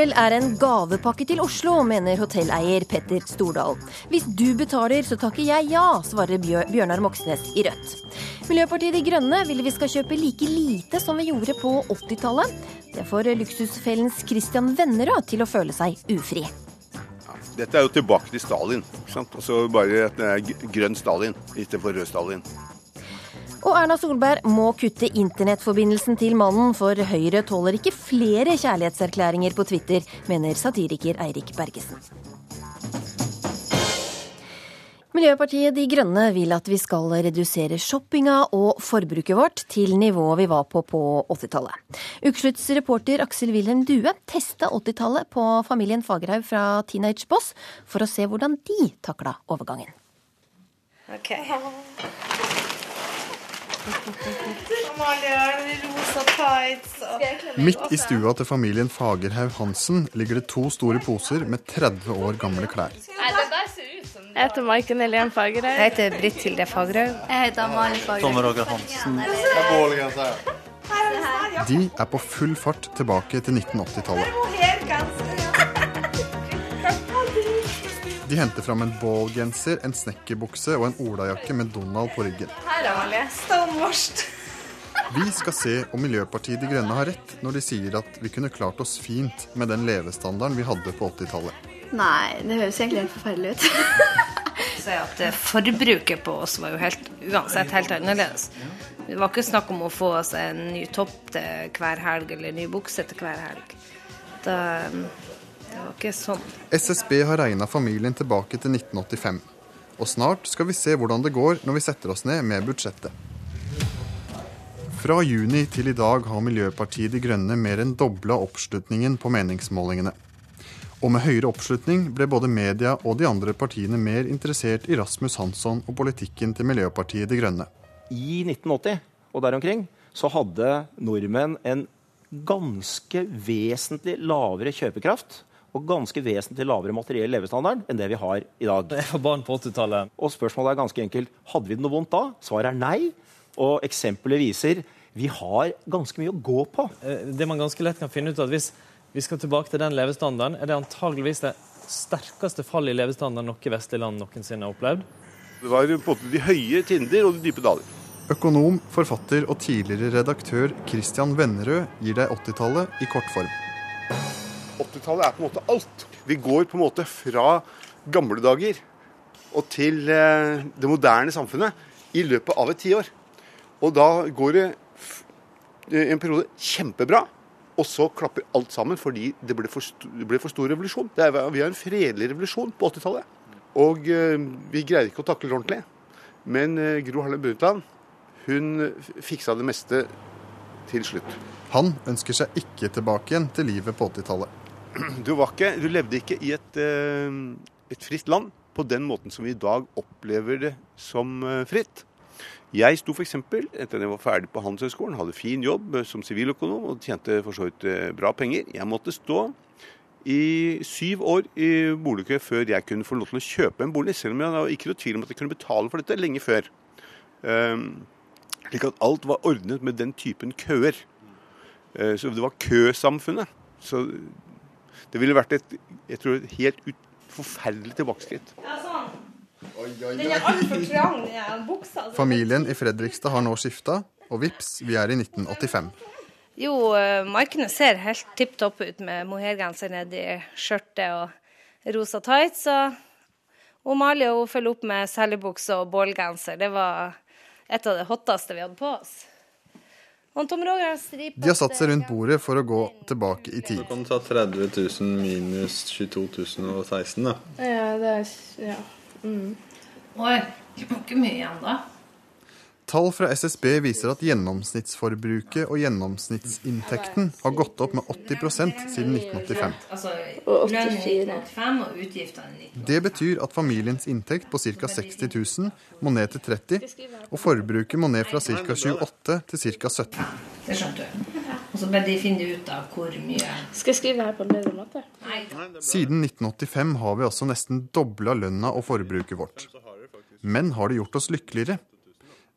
OL er en gavepakke til Oslo, mener hotelleier Petter Stordal. Hvis du betaler, så takker jeg ja, svarer Bjørnar Moxnes i Rødt. Miljøpartiet De Grønne vil vi skal kjøpe like lite som vi gjorde på 80-tallet. Det får luksusfellens Christian Vennerød til å føle seg ufri. Dette er jo tilbake til Stalin. Altså bare at det er grønn Stalin istedenfor rød Stalin. Og Erna Solberg må kutte internettforbindelsen til mannen, for Høyre tåler ikke flere kjærlighetserklæringer på Twitter, mener satiriker Eirik Bergesen. Miljøpartiet De Grønne vil at vi skal redusere shoppinga og forbruket vårt til nivået vi var på på 80-tallet. Ukesluttsreporter Aksel Wilhelm Due testa 80-tallet på familien Fagerhaug fra Teenage Boss for å se hvordan de takla overgangen. Okay. Midt i stua til familien Fagerhaug Hansen ligger det to store poser med 30 år gamle klær. Jeg heter Maiken Elian Fagerhaug. Jeg heter Britt Hilde Fagerhaug. Jeg heter Amalie Fagerhaug. Tommer Roger Hansen. De er på full fart tilbake til 1980-tallet. De henter fram en ballgenser, en snekkerbukse og en olajakke med Donald på ryggen. Her, Amalie. Stålmorst. Vi skal se om Miljøpartiet De Grønne har rett når de sier at vi kunne klart oss fint med den levestandarden vi hadde på 80-tallet. Nei, det høres egentlig helt forferdelig ut. Så at eh, Forbruket på oss var jo helt, uansett helt annerledes. Det var ikke snakk om å få oss en ny topp til hver helg eller en ny bukse til hver helg. Da, det var ikke sånn. SSB har regna familien tilbake til 1985. Og snart skal vi se hvordan det går når vi setter oss ned med budsjettet. Fra juni til i dag har Miljøpartiet De Grønne mer enn dobla oppslutningen på meningsmålingene. Og med høyere oppslutning ble både media og de andre partiene mer interessert i Rasmus Hansson og politikken til Miljøpartiet De Grønne. I 1980 og der omkring så hadde nordmenn en ganske vesentlig lavere kjøpekraft og ganske vesentlig lavere materiell levestandard enn det vi har i dag. Jeg var barn på 80-tallet. Og spørsmålet er ganske enkelt. Hadde vi det noe vondt da? Svaret er nei. Og eksempelet viser vi har ganske mye å gå på. Eh, det man ganske lett kan finne ut at Hvis vi skal tilbake til den levestandarden, er det antageligvis det sterkeste fallet i levestandard noe vestlig land noensinne har opplevd. Det var på en måte de høye tinder og de dype daler. Økonom, forfatter og tidligere redaktør Christian Vennerød gir deg 80-tallet i kortform. 80-tallet er på en måte alt. Vi går på en måte fra gamle dager og til eh, det moderne samfunnet i løpet av et tiår. Og da går det en periode kjempebra, og så klapper alt sammen fordi det ble for, det ble for stor revolusjon. Er, vi har en fredelig revolusjon på 80-tallet. Og eh, vi greide ikke å takle det ordentlig. Men eh, Gro Harlem Brundtland hun fiksa det meste til slutt. Han ønsker seg ikke tilbake igjen til livet på 80-tallet. Du, du, levde ikke i et, eh, et, fritt land på den måten som vi i dag opplever det som eh, fritt. Jeg sto f.eks. etter at jeg var ferdig på Handelshøyskolen, hadde fin jobb som siviløkonom og tjente for så vidt eh, bra penger. Jeg måtte stå i syv år i boligkø før jeg kunne få lov til å kjøpe en bolig, selv om jeg var ikke noe tvil om at jeg kunne betale for dette lenge før. Um, slik at alt var ordnet med den typen køer. Så det var køsamfunnet. Så det ville vært et, jeg tror, et helt ut, forferdelig tilbakeskritt. Ja, sånn. Den er altfor trang, den buksa. Familien i Fredrikstad har nå skifta, og vips, vi er i 1985. Jo, uh, markene ser helt tipp topp ut med mohairgenser nedi skjørtet og rosa tights. Og Amalie følger opp med sellebukse og bålgenser. Det var et av det hotteste vi hadde på oss. De har satt seg rundt bordet for å gå tilbake i tid. Du kan ta 30 000 minus 22 016, da. Ja, det er Ja. Mm. Oi, det var ikke mye igjen da. Tall fra SSB viser at gjennomsnittsforbruket og gjennomsnittsinntekten har gått opp med 80 siden 1985. Altså, lønn i 1985 og utgiftene i 1985. Det betyr at familiens inntekt på ca. 60 000 må ned til 30 og forbruket må ned fra ca. 28 til ca. 17 Det skjønte du. Og så de finne ut av hvor mye Skal jeg skrive her på en bedre måte? Siden 1985 har vi også nesten dobla lønna og forbruket vårt. Men har det gjort oss lykkeligere?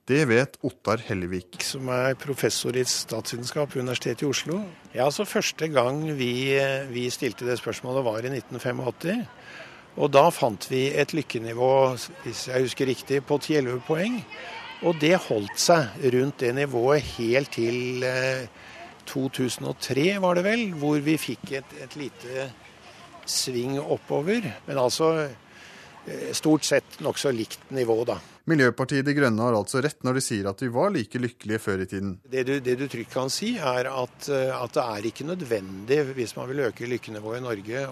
Det vet Ottar Hellevik. Som er professor i statsvitenskap ved Universitetet i Oslo. Ja, altså Første gang vi, vi stilte det spørsmålet var i 1985. Og da fant vi et lykkenivå, hvis jeg husker riktig, på 10-11 poeng. Og det holdt seg rundt det nivået helt til eh, 2003, var det vel, hvor vi fikk et, et lite sving oppover. Men altså eh, stort sett nokså likt nivå, da. Miljøpartiet De Grønne har altså rett når de sier at vi var like lykkelige før i tiden. Det du, det du trygt kan si, er at, eh, at det er ikke nødvendig, hvis man vil øke lykkenivået i Norge,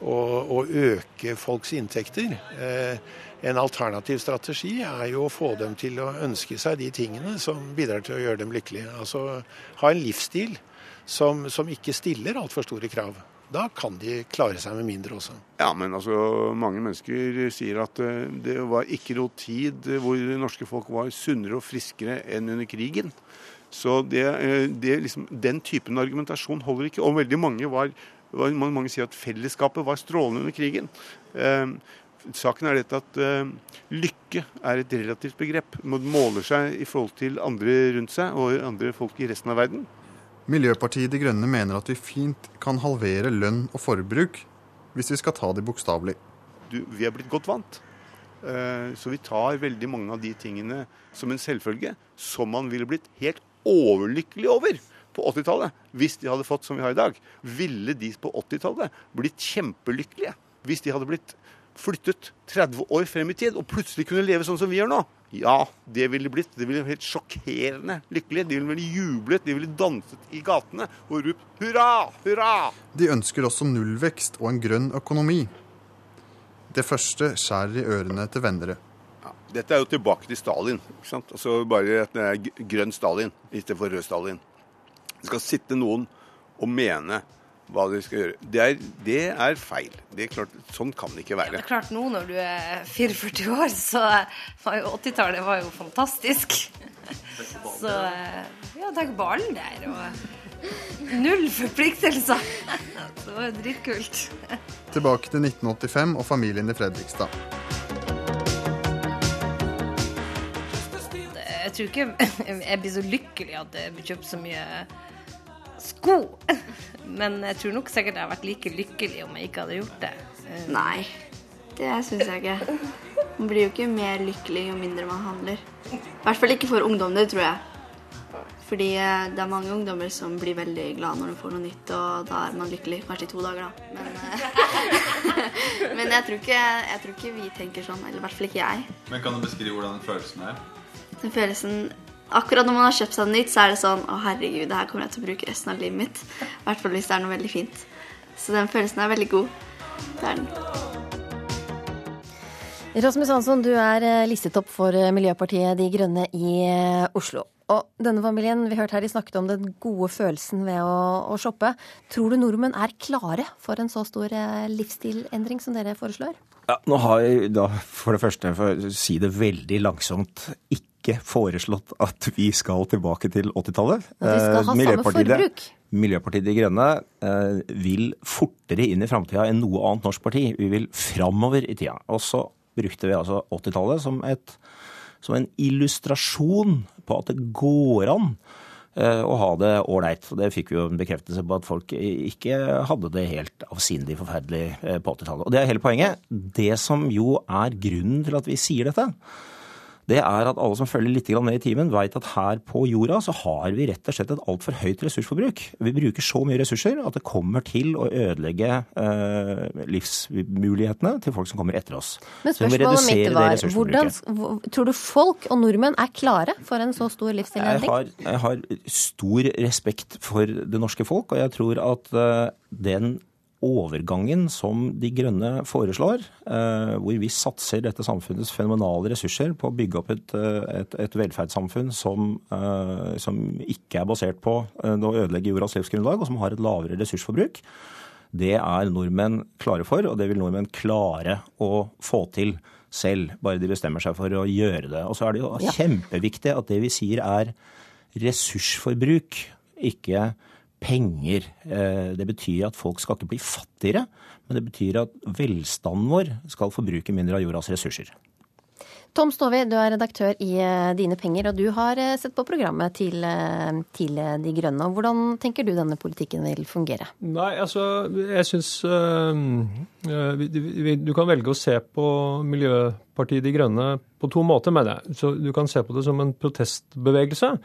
å øke folks inntekter. Eh, en alternativ strategi er jo å få dem til å ønske seg de tingene som bidrar til å gjøre dem lykkelige. Altså ha en livsstil som, som ikke stiller altfor store krav. Da kan de klare seg med mindre også. Ja, men altså, mange mennesker sier at eh, det var ikke noe tid hvor det norske folk var sunnere og friskere enn under krigen. Så det, eh, det liksom, den typen argumentasjon holder ikke. Og veldig mange var, var mange sier at fellesskapet var strålende under krigen. Eh, Saken er dette at eh, lykke er et relativt begrep. Man måler seg i forhold til andre rundt seg og andre folk i resten av verden. Miljøpartiet De Grønne mener at vi fint kan halvere lønn og forbruk hvis vi skal ta det bokstavelig. Vi er blitt godt vant. Uh, så vi tar veldig mange av de tingene som en selvfølge, som man ville blitt helt overlykkelig over på 80-tallet. Hvis de hadde fått som vi har i dag, ville de på 80-tallet blitt kjempelykkelige. Hvis de hadde blitt flyttet 30 år frem i tid og plutselig kunne leve sånn som vi gjør nå, ja, det ville blitt. Det ville helt sjokkerende lykkelig. De ville jublet, de ville danset i gatene og ropt hurra, hurra. De ønsker også nullvekst og en grønn økonomi. Det første skjærer i ørene til vennere. Ja, dette er jo tilbake til Stalin. ikke sant? Altså Bare at det er grønn Stalin istedenfor rød Stalin. Det skal sitte noen og mene hva de skal gjøre. Det er, det er feil. Det er klart, sånn kan det ikke være. Ja, det er klart nå når du er 44 år, så var jo 80-tallet var jo fantastisk. Så ja, tenk ballen der. og null forpliktelser. Det var jo dritkult. Tilbake til 1985 og familien i Fredrikstad. Jeg tror ikke jeg blir så lykkelig at det blir kjøpt så mye sko. Men jeg tror nok sikkert jeg hadde vært like lykkelig om jeg ikke hadde gjort det. Nei, det syns jeg ikke. Man blir jo ikke mer lykkelig jo mindre man handler. I hvert fall ikke for ungdommer, tror jeg. Fordi eh, det er mange ungdommer som blir veldig glad når de får noe nytt, og da er man lykkelig kanskje i to dager, da. Men, eh, Men jeg, tror ikke, jeg tror ikke vi tenker sånn, eller i hvert fall ikke jeg. Men Kan du beskrive hvordan den følelsen er? Den følelsen Akkurat når man har kjøpt seg noe nytt, så er det sånn Å, herregud, det her kommer jeg til å bruke resten av livet mitt. I hvert fall hvis det er noe veldig fint. Så den følelsen er veldig god. Det er den. Rasmus Hansson, du er listet listetopp for eh, Miljøpartiet De Grønne i eh, Oslo. Og denne familien, vi hørte her de snakket om den gode følelsen ved å, å shoppe. Tror du nordmenn er klare for en så stor livsstilendring som dere foreslår? Ja, nå har jeg da for det første, for å si det veldig langsomt, ikke ikke foreslått at vi skal tilbake til 80-tallet. Vi skal ha samme forbruk. Miljøpartiet De Grønne eh, vil fortere inn i framtida enn noe annet norsk parti. Vi vil framover i tida. Og så brukte vi altså 80-tallet som, som, en illustrasjon på at det går an eh, å ha det ålreit. Det fikk vi jo en bekreftelse på at folk ikke hadde det helt avsindig forferdelig eh, på 80-tallet. Og det er hele poenget. Det som jo er grunnen til at vi sier dette, det er at alle som følger litt med i timen, vet at her på jorda så har vi rett og slett et altfor høyt ressursforbruk. Vi bruker så mye ressurser at det kommer til å ødelegge eh, livsmulighetene til folk som kommer etter oss. Men spørsmålet mitt var, hvordan tror du folk og nordmenn er klare for en så stor livsstilendring? Jeg, jeg har stor respekt for det norske folk, og jeg tror at eh, den overgangen som De Grønne foreslår, eh, hvor vi satser dette samfunnets fenomenale ressurser på å bygge opp et, eh, et, et velferdssamfunn som, eh, som, ikke er basert på å ødelegge jordas livsgrunnlag, og som har et lavere ressursforbruk, det er nordmenn klare for, og det vil nordmenn klare å få til selv, bare de bestemmer seg for å gjøre det. Og så er det jo kjempeviktig at det vi sier er ressursforbruk, ikke penger. Eh, det betyr at folk skal ikke bli fattigere, men det betyr at velstanden vår skal forbruke mindre av jordas ressurser. Tom Stove, du er redaktør i eh, Dine penger, og du har eh, sett på programmet til, til De grønne. Hvordan tenker du denne politikken vil fungere? Nei, altså, jeg syns Du kan velge å se på Miljøpartiet De Grønne på to måter, mener jeg. Så Du kan se på det som en protestbevegelse.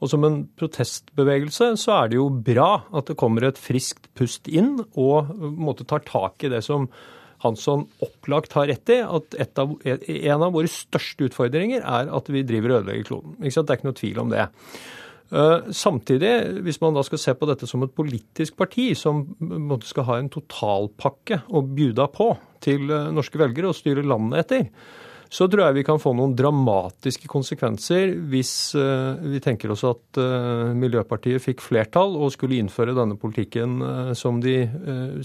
Og som en protestbevegelse så er det jo bra at det kommer et friskt pust inn og en måte tar tak i det som Hansson opplagt har rett i, at av, en av våre største utfordringer er at vi driver og ødelegger kloden. Det er ikke noe tvil om det. Eh, samtidig, hvis man da skal se på dette som et politisk parti som skal ha en totalpakke å bjuda på til eh, norske velgere og styre landet etter, så tror jeg vi kan få noen dramatiske konsekvenser hvis uh, vi tenker oss at uh, Miljøpartiet fikk flertall og skulle innføre denne politikken uh, som de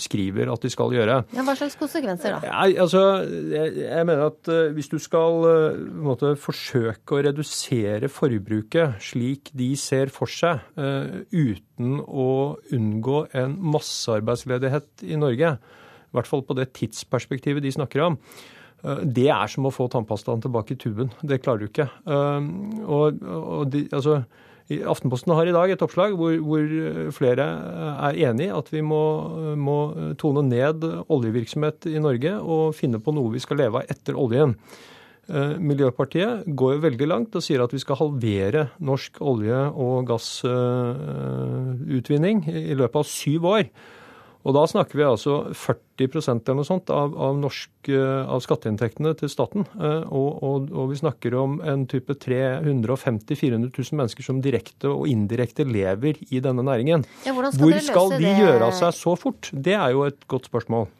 skriver at de skal gjøre. Ja, hva slags konsekvenser da? Jeg, altså, jeg, jeg, mener at hvis du skal måte, forsøke å redusere forbruket slik de ser for seg, uten å unngå en massearbeidsledighet i Norge, i hvert fall på det tidsperspektivet de snakker om, Eh, det er som å få tannpastaen tilbake i tuben. Det klarer du ikke. Eh, og, og de, altså, Aftenposten har i dag et oppslag hvor, hvor flere er enig i at vi må, må, tone ned oljevirksomhet i Norge og finne på noe vi skal leve av etter oljen. Eh, Miljøpartiet går jo veldig langt og sier at vi skal halvere norsk olje- og gassutvinning i løpet av syv år. Og da snakker vi altså 40% eller noe sånt av, av, norsk, eh, av skatteinntektene til staten. Eh, og, og, og, vi snakker om en type 350 000-400 000 mennesker som direkte og indirekte lever i denne næringen. Ja, skal Hvor skal de det? gjøre av seg så fort? Det er jo et godt spørsmål.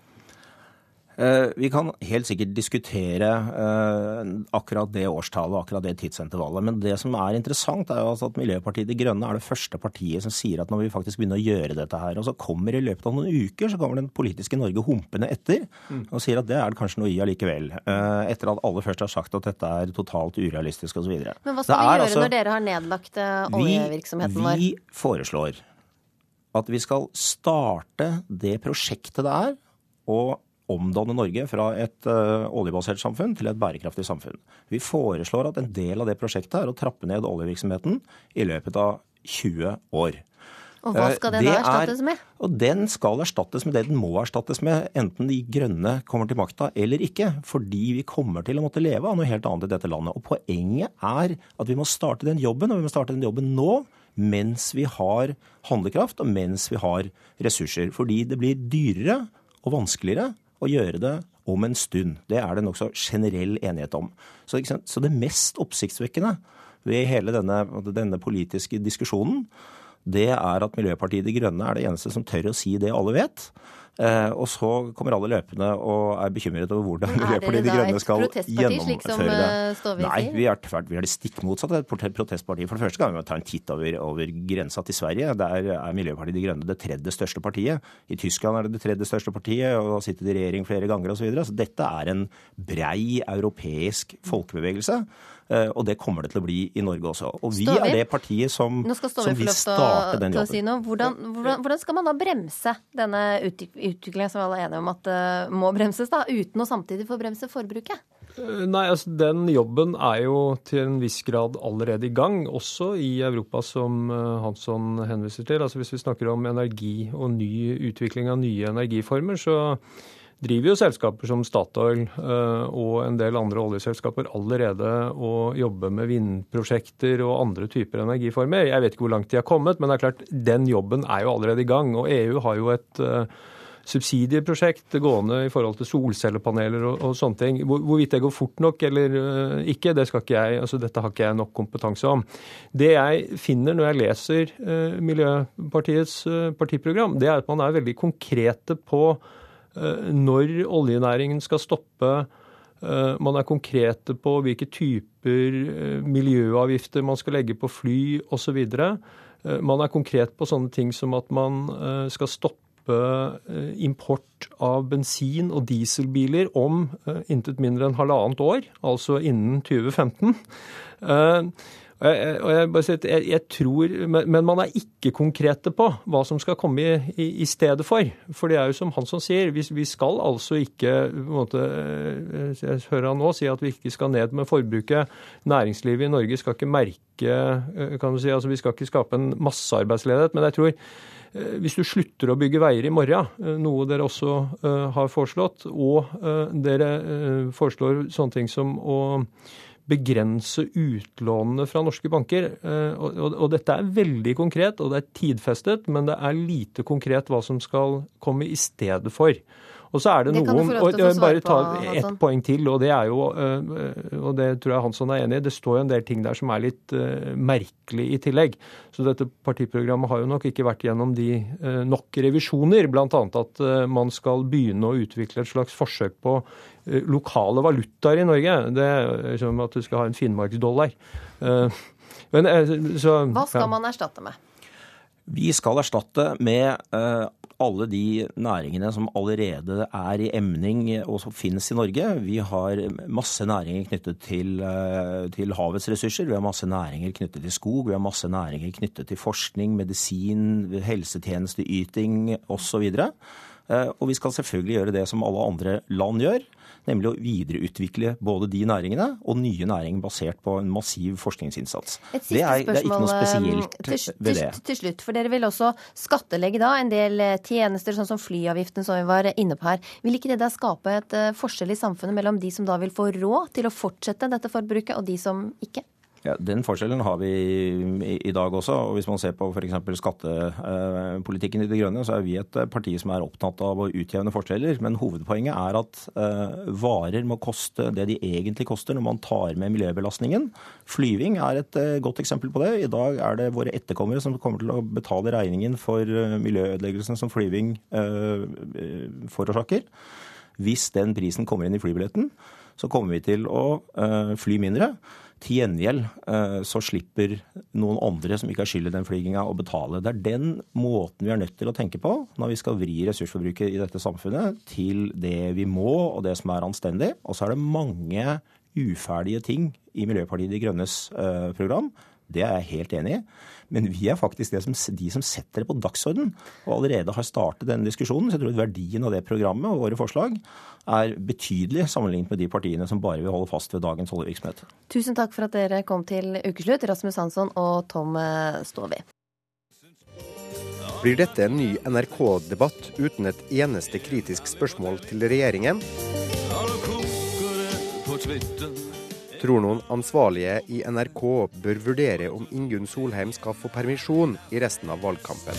Eh, vi kan helt sikkert diskutere eh, akkurat det årstallet og akkurat det tidsintervallet. Men det som er interessant, er jo altså at Miljøpartiet De Grønne er det første partiet som sier at når vi faktisk begynner å gjøre dette her, og så kommer i løpet av noen uker så kommer den politiske Norge humpende etter mm. og sier at det er det kanskje noe i allikevel. Eh, etter at alle først har sagt at dette er totalt urealistisk osv. Men hva skal vi gjøre altså, når dere har nedlagt oljevirksomheten vår? Vi foreslår at vi skal starte det prosjektet det er. og omdanne Norge fra et uh, oljebasert samfunn til et bærekraftig samfunn. Vi foreslår at en del av det prosjektet er å trappe ned oljevirksomheten i løpet av 20 år. Og hva skal den da erstattes med? og Den skal erstattes med det den må erstattes med, enten De grønne kommer til makta eller ikke. Fordi vi kommer til å måtte leve av noe helt annet i dette landet. Og Poenget er at vi må starte den jobben, og vi må starte den jobben nå. Mens vi har handlekraft og mens vi har ressurser. Fordi det blir dyrere og vanskeligere å gjøre det om en stund. Det er det nokså generell enighet om. Så, så, det mest oppsiktsvekkende ved hele denne, denne politiske diskusjonen, det er at Miljøpartiet De Grønne er det eneste som tør å si det alle vet. Eh, og så kommer alle løpende og er bekymret over hvordan Miljøpartiet De Grønne skal gjennomføre det. Eh, Nei, vi er, vi er det stikk motsatte. Et protestparti. For det første kan vi ta en titt over, over grensa til Sverige. Der er Miljøpartiet De Grønne det tredje største partiet. I Tyskland er det det tredje største partiet, og har sittet i regjering flere ganger osv. Så, videre. så dette er en brei europeisk folkebevegelse. Eh, og det kommer det til å bli i Norge også. Og vi er det partiet som, som vil starte den jobben. Si hvordan, hvordan, hvordan, skal man da bremse denne utviklingen som alle er enige om at det må bremses, da, uten å samtidig få bremse forbruket? Eh, nei, altså Den jobben er jo til en viss grad allerede i gang, også i Europa, som Hansson henviser til. Altså Hvis vi snakker om energi og ny utvikling av nye energiformer, så driver jo selskaper som Statoil eh, og en del andre oljeselskaper allerede og jobber med vindprosjekter og andre typer energiformer. Jeg vet ikke hvor langt de har kommet, men det er klart, den jobben er jo allerede i gang. Og EU har jo et subsidieprosjekt gående i forhold til solcellepaneler og, og sånne ting. Hvor, hvorvidt det går fort nok eller uh, ikke, det skal ikke jeg, altså dette har ikke jeg nok kompetanse om. Det jeg finner når jeg leser uh, Miljøpartiets partiprogram, det er at man er veldig konkrete på når oljenæringen skal stoppe. Man er konkrete på hvilke typer miljøavgifter man skal legge på fly osv. Man er konkret på sånne ting som at man skal stoppe import av bensin- og dieselbiler om intet mindre enn halvannet år, altså innen 2015. Og jeg, bare sier jeg, jeg tror, men, man er ikke konkrete på hva som skal komme i, i, i stedet for. For det er jo som Hansson sier, vi, vi skal altså ikke på en måte, eh, Jeg hører han nå si at vi ikke skal ned med forbruket. Næringslivet i Norge skal ikke merke eh, kan du si, altså Vi skal ikke skape en massearbeidsledighet. Men jeg tror eh, hvis du slutter å bygge veier i morgen, noe dere også har foreslått, og dere foreslår sånne ting som å begrense utlånene fra norske banker. Og, dette er veldig konkret, og det er tidfestet, men det er lite konkret hva som skal komme i stedet for. Og så er det, det noen og Bare ta ett poeng til, og det er jo Og det tror jeg Hansson er enig i. Det står jo en del ting der som er litt uh, merkelig i tillegg. Så dette partiprogrammet har jo nok ikke vært gjennom de uh, nok revisjoner. Bl.a. at man skal begynne å utvikle et slags forsøk på lokale valutaer i Norge. Det er som at du skal ha en finnmarksdollar. Men, så, Hva skal ja. man erstatte med? Vi skal erstatte med alle de næringene som allerede er i emning og som finnes i Norge. Vi har masse næringer knyttet til, eh, til, havets ressurser. Vi har masse næringer knyttet til skog. Vi har masse næringer knyttet til forskning, medisin, helsetjenesteyting osv. Eh, og vi skal selvfølgelig gjøre det som alle andre land gjør nemlig å videreutvikle både de næringene og nye næringer basert på en massiv forskningsinnsats. Et siste det er, spørsmål, det er ikke noe spesielt eh, til, ved det. Til, slutt, for dere vil også skattelegge da en del eh, tjenester, sånn som flyavgiften som vi var inne på her. Vil ikke det da skape et uh, forskjell i samfunnet mellom de som da vil få råd til å fortsette dette forbruket, og de som ikke? Ja, Den forskjellen har vi i, dag også. og Hvis man ser på f.eks. skattepolitikken i De Grønne, så er vi et parti som er opptatt av å utjevne forskjeller. Men hovedpoenget er at uh, varer må koste det de egentlig koster når man tar med miljøbelastningen. Flyving er et godt eksempel på det. I dag er det våre etterkommere som kommer til å betale regningen for uh, miljøødeleggelsen som flyving forårsaker. Hvis den prisen kommer inn i flybilletten, så kommer vi til å fly mindre. Til gjengjeld eh, så slipper noen andre som ikke har skyld i den flyginga, å betale. Det er den måten vi er nødt til å tenke på når vi skal vri ressursforbruket i dette samfunnet til det vi må, og det som er anstendig. Og så er det mange uferdige ting i Miljøpartiet De Grønnes eh, program. Det er jeg helt enig i. Men vi er faktisk som, de som setter det på dagsorden, og allerede har startet denne diskusjonen. Så jeg tror verdien av det programmet og våre forslag er betydelig sammenlignet med de partiene som bare vil holde fast ved dagens oljevirksomhet. Tusen takk for at dere kom til ukeslutt, Rasmus Hansson og Tom Stovi. Blir dette en ny NRK-debatt uten et eneste kritisk spørsmål til regjeringen? Tror noen ansvarlige i NRK bør vurdere om Ingunn Solheim skal få permisjon i resten av valgkampen.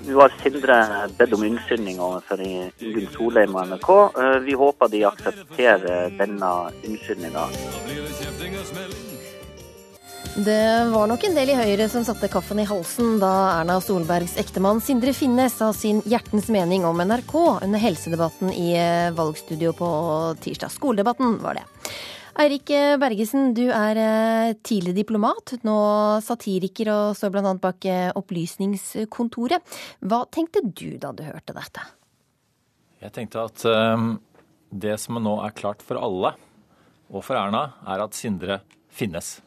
Nå har Sindre bedt om unnskyldning overfor Ingunn Solheim og NRK. Eh, vi håper de aksepterer denne unnskyldninga. Det var nok en del i Høyre som satte kaffen i halsen da Erna Solbergs ektemann Sindre Finnes sa sin hjertens mening om NRK under helsedebatten i eh, valgstudio på tirsdag. Skoledebatten var det. Eirik Bergesen, du er tidlig tidligere diplomat, nå satiriker og står bl.a. bak eh, Opplysningskontoret. Hva tenkte du da du hørte dette? Jeg tenkte at det som nå er klart for alle, og for Erna, er at Sindre finnes.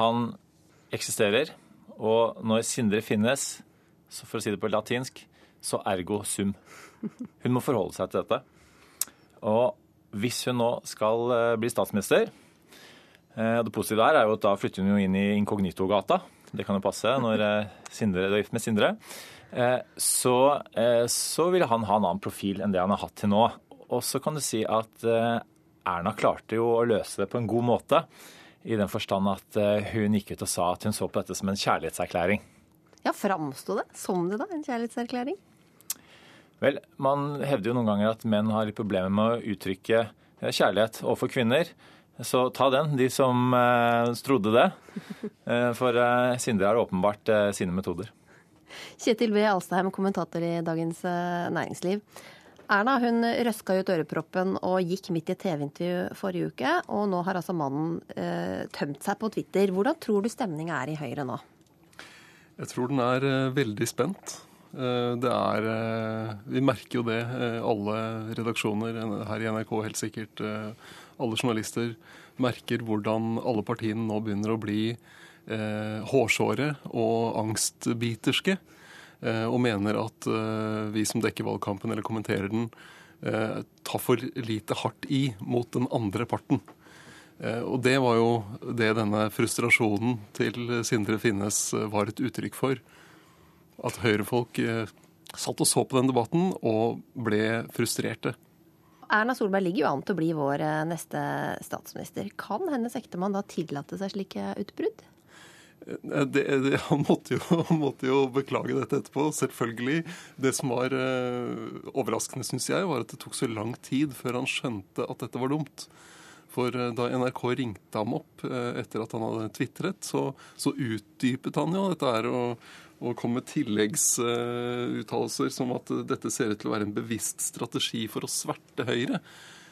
Han eksisterer, og når Sindre finnes, så for å si det på latinsk, så ergo sum. Hun må forholde seg til dette. Og hvis hun nå skal eh, bli statsminister og Det positive her er jo at da flytter hun jo inn i Inkognito-gata. Det kan jo passe når eh, Sindre er gift med Sindre. Så, så vil han ha en annen profil enn det han har hatt til nå. Og så kan du si at Erna klarte jo å løse det på en god måte. I den forstand at eh, hun gikk ut og sa at hun så på dette som en kjærlighetserklæring. Ja, Framsto det som det, da? En kjærlighetserklæring? Vel, man hevder jo noen ganger at menn har litt problemer med å uttrykke eh, kjærlighet overfor kvinner. Så ta den, de som eh, trodde det. Eh, for eh, Sindre har åpenbart eh, sine metoder. Kjetil B. Alstheim, kommentator i Dagens Næringsliv. Erna hun røska ut øreproppen og gikk midt i et TV-intervju forrige uke. Og nå har altså mannen eh, tømt seg på Twitter. Hvordan tror du stemninga er i Høyre nå? Jeg tror den er eh, veldig spent. Eh, Det er eh, Vi merker jo det, eh, alle redaksjoner her i NRK helt sikkert. eh, Alle journalister merker hvordan alle partiene nå begynner å bli hårsåre og angstbiterske. Eh, Og mener at eh, vi som dekker valgkampen eller kommenterer den, eh, tar for lite hardt i mot den andre parten. Og det var jo det denne frustrasjonen til Sindre Finnes var et uttrykk for. At høyrefolk satt og så på den debatten og ble frustrerte. Erna Solberg ligger jo an til å bli vår neste statsminister. Kan hennes ektemann da tillate seg slike utbrudd? Eh, Det, det, han, måtte jo, han måtte jo beklage dette etterpå, selvfølgelig. Det som var eh, overraskende, syns jeg, var at det tok så lang tid før han skjønte at dette var dumt. For eh, da NRK ringte ham opp eh, etter at han hadde tvitret, så, så utdypet han jo dette her og, og kom med tilleggsuttalelser som at dette ser ut til å være en bevisst strategi for å sverte Høyre.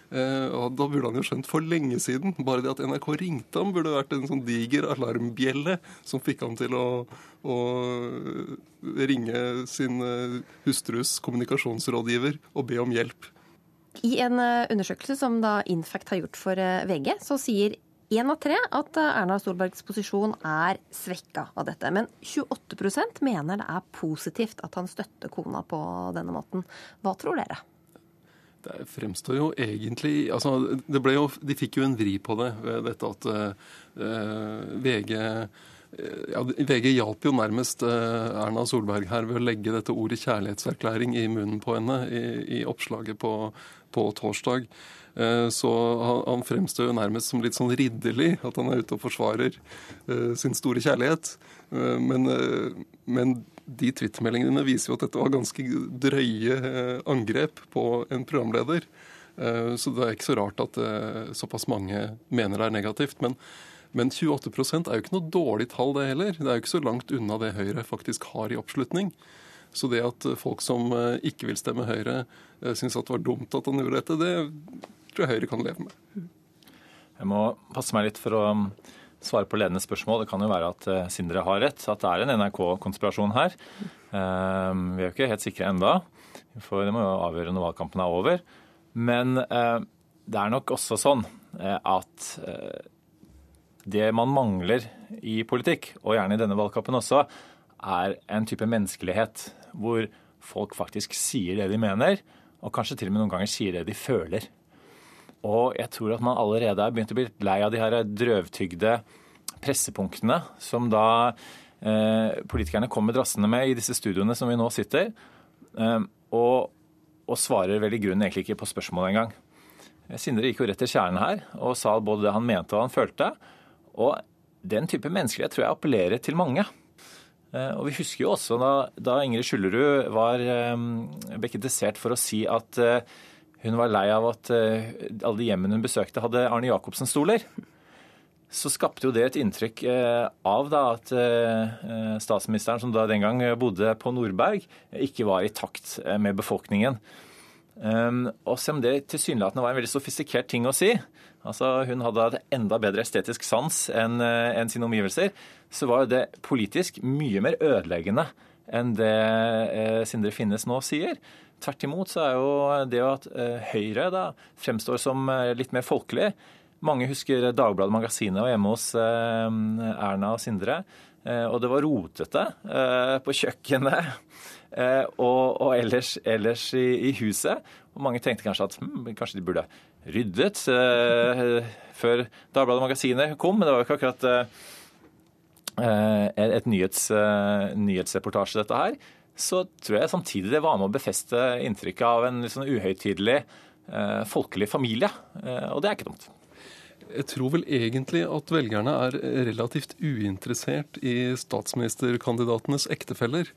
Eh, og Da burde han jo skjønt for lenge siden. Bare det at NRK ringte ham, burde vært en sånn diger alarmbjelle som fikk ham til å, å ringe sin eh, hustrus kommunikasjonsrådgiver og be om hjelp. I en eh, undersøkelse som da Infact har gjort for eh, VG, så sier én av tre at eh, Erna Solbergs posisjon er svekka av dette. Men 28% mener det er positivt at han støtter kona på denne måten. Hva tror dere? Det fremstår jo egentlig altså det ble jo, De fikk jo en vri på det ved dette at uh, VG eh, ja, VG hjalp jo nærmest eh, Erna Solberg her ved å legge dette ordet kjærlighetserklæring i munnen på henne i, i oppslaget på, på torsdag. Så han, han fremstår jo nærmest som litt sånn ridderlig, at han er ute og forsvarer sin store kjærlighet. Men, men de twittermeldingene viser jo at dette var ganske drøye eh, angrep på en programleder. Eh, Så det er ikke så rart at eh, såpass mange mener det er negativt. Men, men 28% er jo ikke noe dårlig tall, det heller. Det er jo ikke så langt unna det Høyre faktisk har i oppslutning. Så det at folk som ikke vil stemme Høyre, syns at det var dumt at han gjorde dette, det tror jeg Høyre kan leve med. Jeg må passe meg litt for å svare på ledende spørsmål. Det kan jo være at eh, Sindre har rett, at det er en NRK-konspirasjon her. Eh, Vi er jo ikke helt sikre enda, for det må jo avgjøre når valgkampen er over. Men eh, det er nok også sånn eh, at det man mangler i politikk, og gjerne i denne valgkampen også, er en type menneskelighet hvor folk faktisk sier det de mener, og kanskje til og med noen ganger sier det de føler. Og jeg tror at man allerede er begynt å bli lei av de her drøvtygde pressepunktene som da eh, politikerne kommer drassende med i disse studioene som vi nå sitter, eh, og, og svarer vel i grunnen egentlig ikke på spørsmålet engang. Sindre gikk jo rett til kjernen her og sa både det han mente og han følte. Og den type menneskelighet tror jeg appellerer til mange. Eh, Og vi husker jo også da, da Ingrid Skyllerud var eh, bekritisert for å si at eh, hun var lei av at eh, alle de hjemmene hun besøkte, hadde Arne Jacobsen-stoler. Så skapte jo det et inntrykk eh, av da at eh, statsministeren, som da den gang bodde på Nordberg, ikke var i takt med befolkningen. Um, og selv om det tilsynelatende var en veldig sofistikert ting å si, altså hun hadde et enda bedre estetisk sans enn enn sine omgivelser, så var det politisk mye mer ødeleggende enn det Sindre Finnes nå sier. Tvert imot så er jo det at eh, Høyre da fremstår som eh, litt mer folkelig. Mange husker Dagbladet Magasinet og hjemme hos eh, Erna og Sindre. Og det var rotete på kjøkkenet og, og ellers, ellers i, i huset. Og mange tenkte kanskje at hm, kanskje de burde ryddet før Dagbladet Magasinet kom, men det var jo ikke akkurat et nyhets, nyhetsreportasje, dette her. Så tror jeg samtidig det var med å befeste inntrykket av en sånn uhøytidelig, eh, folkelig familie. Eh, og det er ikke dumt. Jeg tror vel egentlig at velgerne er relativt uinteressert i statsministerkandidatenes ektefeller.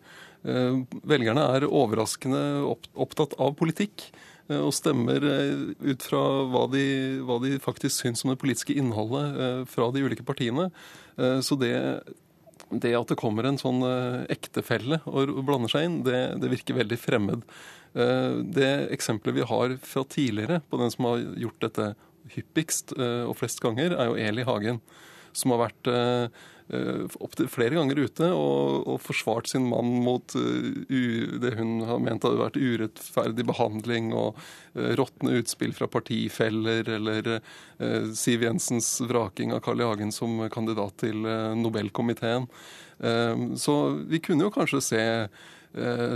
Eh, Velgerne er overraskende opp- opptatt av politikk eh, og stemmer eh, ut fra hva de, hva de faktisk syns om det politiske innholdet fra de ulike partiene. Så det, det at det kommer en sånn eh, ektefelle og blander seg inn, det, det virker veldig fremmed. Eh, Det eksempelet vi har fra tidligere på den som har gjort dette hyppigst eh, og flest ganger, er jo Eli Hagen. som har vært opptil flere ganger ute og, og forsvart sin mann mot uh, det hun har ment hadde vært urettferdig behandling og uh, råtne utspill fra partifeller, eller uh, Siv Jensens vraking av Carl I. Hagen som kandidat til Nobelkomiteen. Så vi kunne jo kanskje se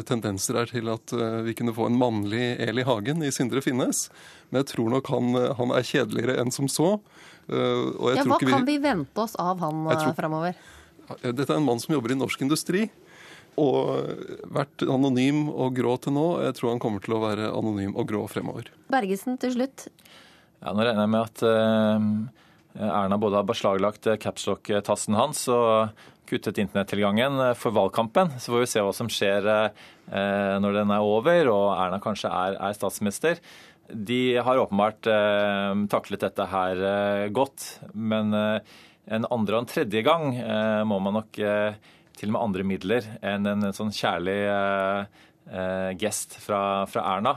tendenser her til at vi kunne få en mannlig Eli Hagen i Sindre Finnes. Men jeg tror nok han, han er kjedeligere enn som så. Ja, hva vi... kan vi vente oss av han tror... framover? Dette er en mann som jobber i norsk industri. Og vært anonym og grå til nå. Jeg tror han kommer til å være anonym og grå fremover. Bergesen til slutt. Ja, Nå regner jeg med at uh, Erna både har beslaglagt capslock-tassen hans og kuttet internettilgangen for valgkampen. Så får vi se hva som skjer uh, når den er over og Erna kanskje er, er statsminister. De har åpenbart eh, taklet dette her godt. men en andre og en tredje gang eh, må man nok eh, til og med andre midler enn en, en sånn kjærlig eh, gest fra, fra, Erna.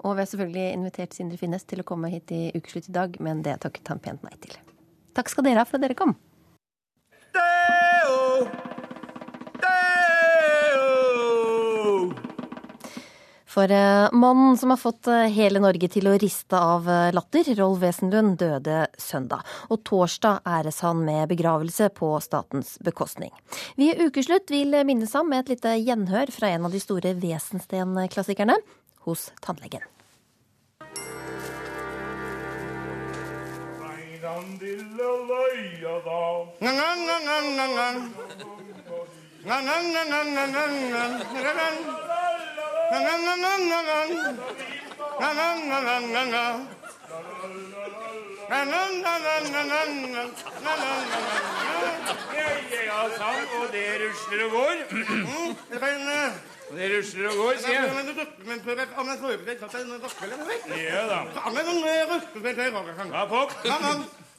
Og vi har selvfølgelig invitert Sindre Finnes til å komme hit i Ukeslutt i dag, men det takket han pent nei til. Takk skal dere ha for at dere kom. For eh, mannen som har fått eh, hele Norge til å riste av eh, latter, Rolf Wesenlund, døde søndag. Og torsdag æres han med begravelse på statens bekostning. Vi i Ukeslutt vil minnes ham med et lite gjenhør fra en av de store Wesensten-klassikerne, hos tannlegen. Ja, sang, og det rusler og går. Og Det rusler og går, sier jeg. Ja da. Sånn, ja.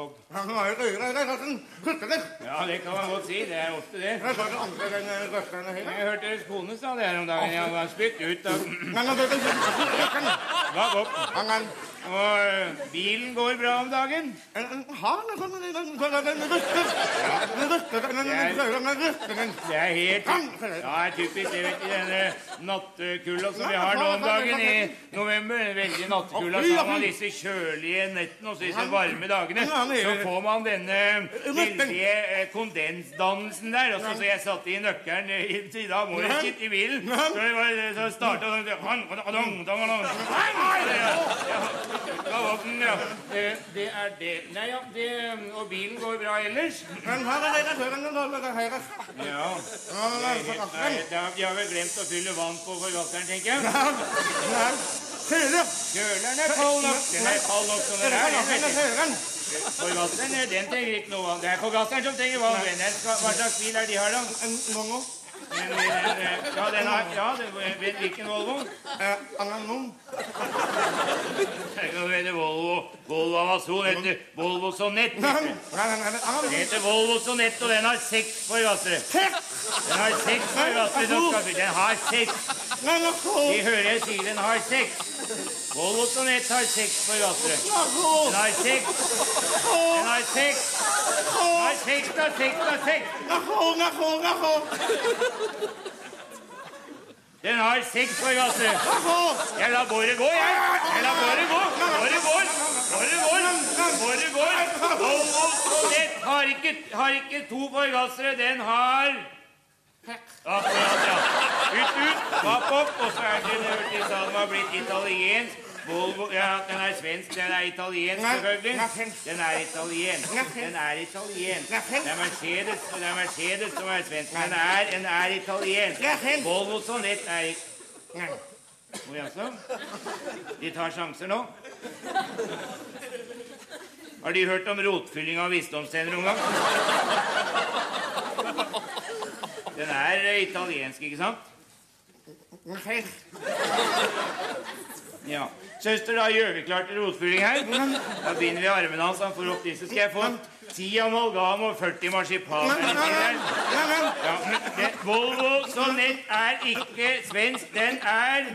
Opp. Ja, det kan man godt si. Det er ofte det. Jeg hørte deres kone sa det her om dagen. Jeg var spytt ut av. Og bilen går bra om dagen? Det er helt Ja, er typisk det, vet du. Denne nattekulda som vi har nå om dagen i november. Veldig nattekulda. Så har man disse kjølige nettene og disse varme dagene. Så får man denne veldige kondensdannelsen der. Og så, så jeg satte i nøkkelen i dag morges i bilen. Så så starta Galoppen, ja. Det, er det. Nei, ja, det, Og bilen går bra ellers? Ja. De har vel glemt å fylle vann på forgasseren, tenker jeg. Kjøleren er kald nok. Den er kald nok som den er. Forgasseren den trenger ikke noe vann. Det er forgasseren som trenger vann. Hva slags bil er de har, da? En Mongo. Ja, den er, ja hvilken Volvo? Amazon. Det heter Volvo Volvo Amazon heter Volvo Sonett. Det heter Volvo Sonett, og den har seks forgassere. Den har seks forgassere. Den har seks. De hører jeg sier den har seks. Volvo Sonett har seks forgassere. Den har seks. Den har seks. Den har seks da, seks da, seks. Den har seks forgassere. Jeg lar båret gå, jeg. Jeg lar båret gå. Båret går. Båret går. Båret går. Volvo Sonett har ikke, har ikke to forgassere. Den har Akkurat, ja. Ut, ut. Vapp opp. Og så er den salen var blitt italiensk. Volvo Ja, den er svensk. Den er italiensk, selvfølgelig. Den er italiensk. Den er italiensk. Det er Mercedes, det er Mercedes som er svensk. Den er, den er italiensk. Volvo Sonett er Å jaså? De tar sjanser nå? Har de hørt om rotfylling av visdomstenner noen gang? Den er italiensk, ikke sant? Ja. Søster, da gjør vi klart til rotfylling her. Da binder vi armene hans. Han får opp disse. Skal jeg få ti amalgam og 40 marsipan? Ja, men det, Volvo Sonett er ikke svensk. Den er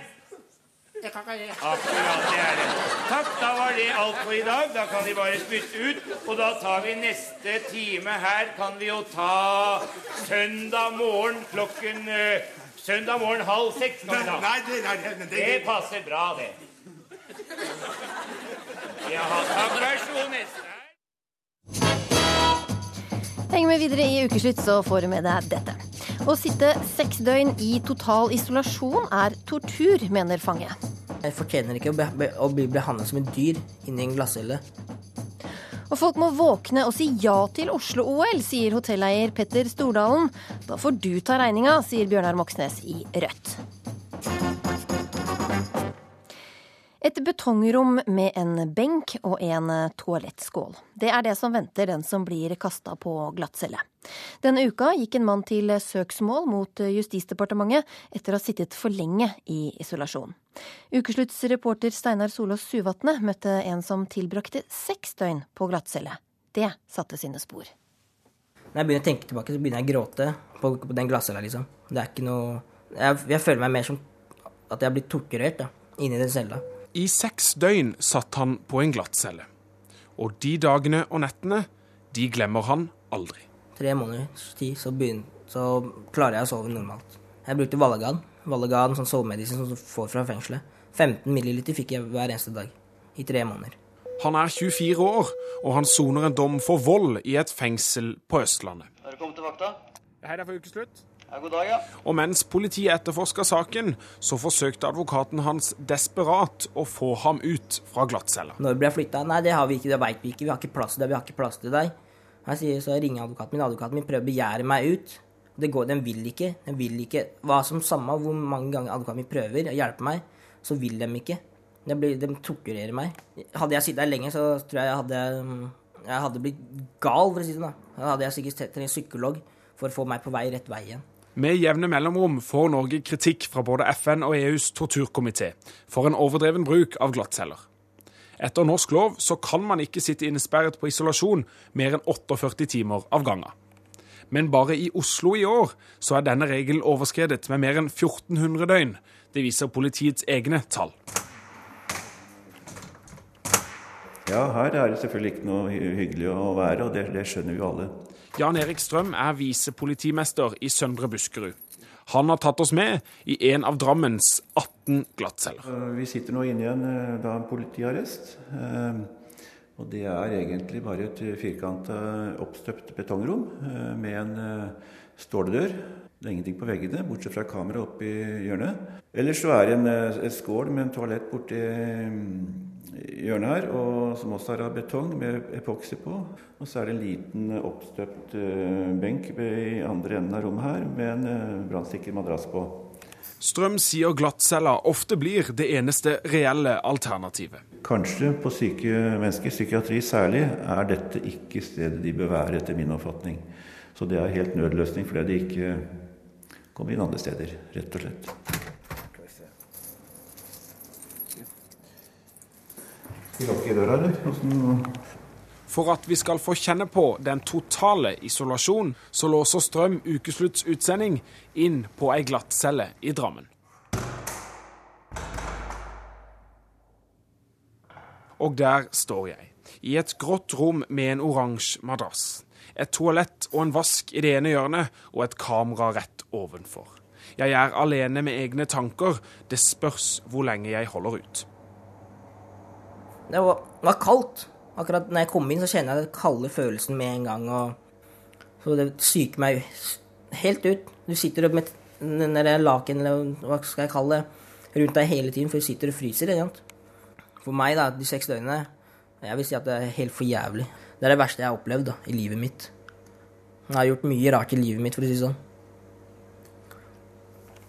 Akkurat det er det. Takk, da var det alt for i dag. Da kan de bare spytte ut. Og da tar vi neste time her. Kan vi jo ta søndag morgen klokken eh, Søndag morgen halv seks. Kan. Nei, det, nei, det, men det, Det passer bra, det. Jaha, takk. Vær så god, neste. Heng med videre i Ukeslutt, så får du med deg dette. Å sitte seks døgn i total isolasjon er tortur, mener fange. Jeg fortjener ikke å, be å bli behandlet som et dyr inni en glasshelle Og folk må våkne og si ja til Oslo-OL, sier hotelleier Petter Stordalen. Da får du ta regninga, sier Bjørnar Moxnes i Rødt. Et betongrom med en benk og en toalettskål. Det er det som venter den som blir kasta på glattcelle. Denne uka gikk en mann til søksmål mot Justisdepartementet etter å ha sittet for lenge i isolasjon. Ukeslutts reporter Steinar Solås Suvatne møtte en som tilbrakte seks døgn på glattcelle. Det satte sine spor. Når jeg begynner å tenke tilbake, så begynner jeg å gråte på, på den glattcella, liksom. Det er ikke noe jeg, jeg føler meg mer som at jeg har blitt torturert da, inni den cella. I seks døgn satt han på en glattcelle. Og de dagene og nettene, de glemmer han aldri. Tre måneders tid, så, så klarer jeg å sove normalt. Jeg brukte Valagan. Valagan, sånn sovemedisin som du får fra fengselet. 15 milliliter fikk jeg hver eneste dag. I tre måneder. Han er 24 år, og han soner en dom for vold i et fengsel på Østlandet. Har du kommet til vakta? Hei, det er for ukeslutt. Ja, god dag, ja. Og mens politiet etterforska saken, så forsøkte advokaten hans desperat å få ham ut fra glattcella. Når ble jeg flytta? Nei, det har vi ikke, det veit vi ikke. Vi har ikke plass til det, vi har ikke plass til deg. Jeg sier, så ringer advokaten min. Advokaten min prøver å begjære meg ut. Det går, Den vil ikke. Den vil ikke. Hva som samme hvor mange ganger advokaten min prøver å hjelpe meg, så vil de ikke. De, blir, de torturerer meg. Hadde jeg sittet der lenge, så tror jeg jeg hadde, jeg hadde blitt gal, for å si det sånn. Da hadde jeg sikkert trengt en psykolog for å få meg på vei rett vei igjen. Med jevne mellomrom får Norge kritikk fra både FN og EUs torturkomité for en overdreven bruk av glattceller. Etter norsk lov så kan man ikke sitte innesperret på isolasjon mer enn 48 timer av gangen. Men bare i Oslo i år så er denne regelen overskredet med mer enn 1400 døgn. Det viser politiets egne tall. Ja, her er det selvfølgelig ikke noe hyggelig å være, og det, det skjønner vi alle. Jan Erik Strøm er visepolitimester i Søndre Buskerud. Han har tatt oss med i en av Drammens 18 glattceller. Vi sitter nå inne i en da, politiarrest. Og det er egentlig bare et firkanta oppstøpt betongrom med en ståledør. Det er ingenting på veggene, bortsett fra kamera oppi hjørnet. Ellers så er det en, et skål med en toalett borti hjørnet her, og som også er av betong med epoksy på. Og så er det en liten oppstøpt uh, benk i andre enden av rommet her med en uh, brannsikker madrass på. Strøm sier glattcella ofte blir det eneste reelle alternativet. Kanskje på syke mennesker, psykiatri særlig, er dette ikke stedet de bør være, etter min oppfatning. Så det er helt nødløsning fordi de ikke kommer inn andre steder, rett og slett. Lukke døra, eller? For at vi skal få kjenne på den totale isolasjon, så låser Strøm Ukeslutts utsending inn på ei glattcelle i Drammen. Og der står jeg, i et grått rom med en oransje madrass. Et toalett og en vask i det ene hjørnet, og et kamera rett ovenfor. Jeg er alene med egne tanker. Det spørs hvor lenge jeg holder ut. Det var, var kaldt. Akkurat når jeg kom inn, så kjenner jeg den kalde følelsen med en gang. Og, så det psyker meg helt ut. Du sitter med den der laken, eller hva skal jeg kalle det, rundt deg hele tiden, for du sitter og fryser. For meg, da, de seks døgnene, jeg vil si at det er helt for jævlig. Det er det verste jeg har opplevd da, i livet mitt. Jeg har gjort mye rart i livet mitt, for å si det sånn.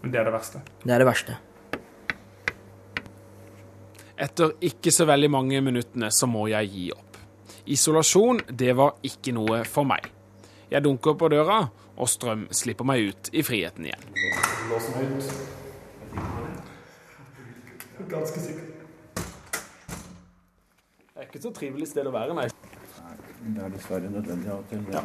Men det er det verste? Det er det verste. Etter ikke så veldig mange minuttene så må jeg gi opp. Isolasjon, det var ikke noe for meg. Jeg dunker på døra, og Strøm slipper meg ut i friheten igjen. Lås meg ut. Ganske sikker. Det er ikke så trivelig sted å være, nei. Det er dessverre nødvendig av og til. Ja.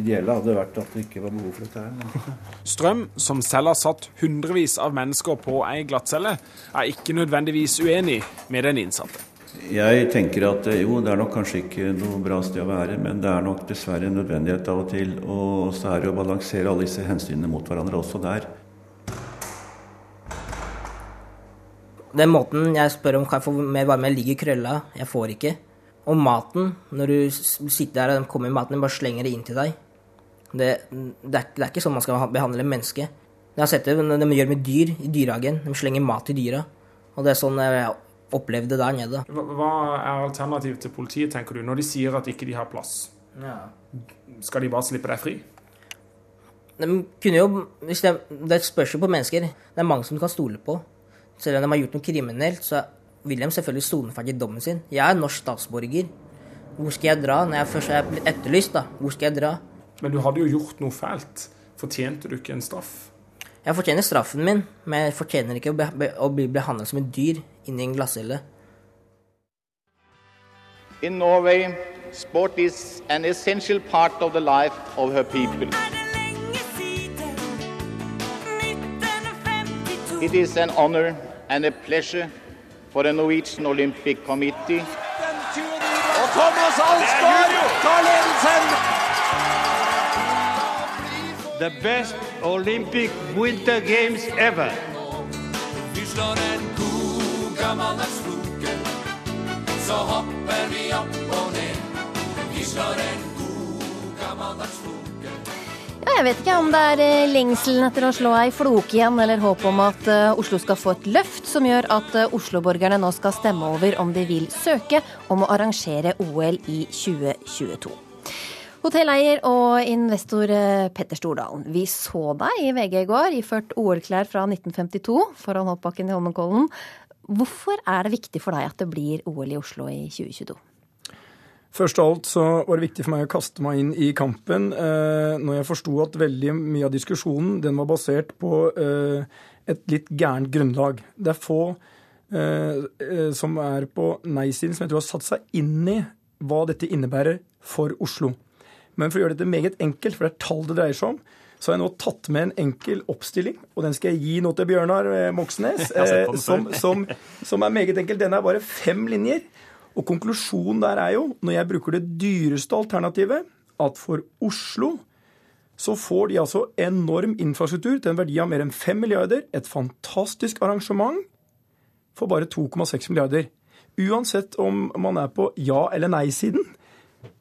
Ideelle hadde vært at det ikke var behov for dette her. Strøm, som selv har satt hundrevis av mennesker på ei glattcelle, er ikke nødvendigvis uenig med den innsatte. Jeg tenker at eh, jo, det er nok kanskje ikke noe bra sted å være, men det er nok dessverre en nødvendighet av og til. Og så er det å balansere alle disse hensynene mot hverandre også der. Den måten jeg spør om kan jeg få mer varme, ligger i krølla, jeg får ikke. Og maten, når du sitter der og de kommer med maten, de bare slenger det inn til deg. Det, det, er, det er ikke sånn man skal behandle mennesker. Jeg har sett det men de gjør med dyr i dyrehagen. De slenger mat til dyra. Og det er sånn jeg opplevde det der nede. Hva, er alternativet til politiet, tenker du, når de sier at ikke de har plass? Ja. Skal de bare slippe deg fri? De kunne jo, hvis det, det spørs jo på mennesker. Det er mange som du kan stole på. Selv om de har gjort noe kriminelt, så vil de selvfølgelig sone ferdig dommen sin. Jeg er norsk statsborger. Hvor skal jeg dra når jeg først er etterlyst? da? Hvor skal jeg dra? Men du hadde jo gjort noe fælt. Fortjente du ikke en straff? Jeg fortjener straffen min, men jeg fortjener ikke å, be, be, å bli behandlet som et dyr inni en glasshylle. In Norway, sport is an essential part of the life of her people. It is an honor and a pleasure for the Norwegian Olympic Committee Og Thomas Alsgaard tar ledelsen! The best Olympic Winter Games ever. Vi slår en god gammeldags floke, så hopper vi opp og ned. Vi slår en god gammeldags floke. Ja, jeg vet ikke om det er eh, lengselen etter å slå ei floke igjen, eller håp om at eh, Oslo skal få et løft som gjør at eh, Oslo-borgerne nå skal stemme over om de vil søke om å arrangere OL i 2022. Hotelleier og investor eh, Petter Stordalen, vi så deg i VG i går iført OL-klær fra 1952 foran hoppbakken i Holmenkollen. Hvorfor er det viktig for deg at det blir OL i Oslo i 2022? Først av alt så var det viktig for meg å kaste meg inn i kampen eh, når jeg forsto at veldig mye av diskusjonen den var basert på eh, et litt gærent grunnlag. Det er få eh, eh, som er på nei-siden som jeg tror har satt seg inn i hva dette innebærer for Oslo. Men for å gjøre dette meget enkelt, for det er tall det dreier seg om, så har jeg nå tatt med en enkel oppstilling, og den skal jeg gi nå til Bjørnar eh, Moxnes, eh, som, som, som er meget enkel. Den er bare fem linjer. Og konklusjonen der er jo, når jeg bruker det dyreste alternativet, at for Oslo så får de altså enorm infrastruktur til en verdi av mer enn 5 milliarder. Et fantastisk arrangement for bare 2,6 milliarder. Uansett om man er på ja- eller nei-siden,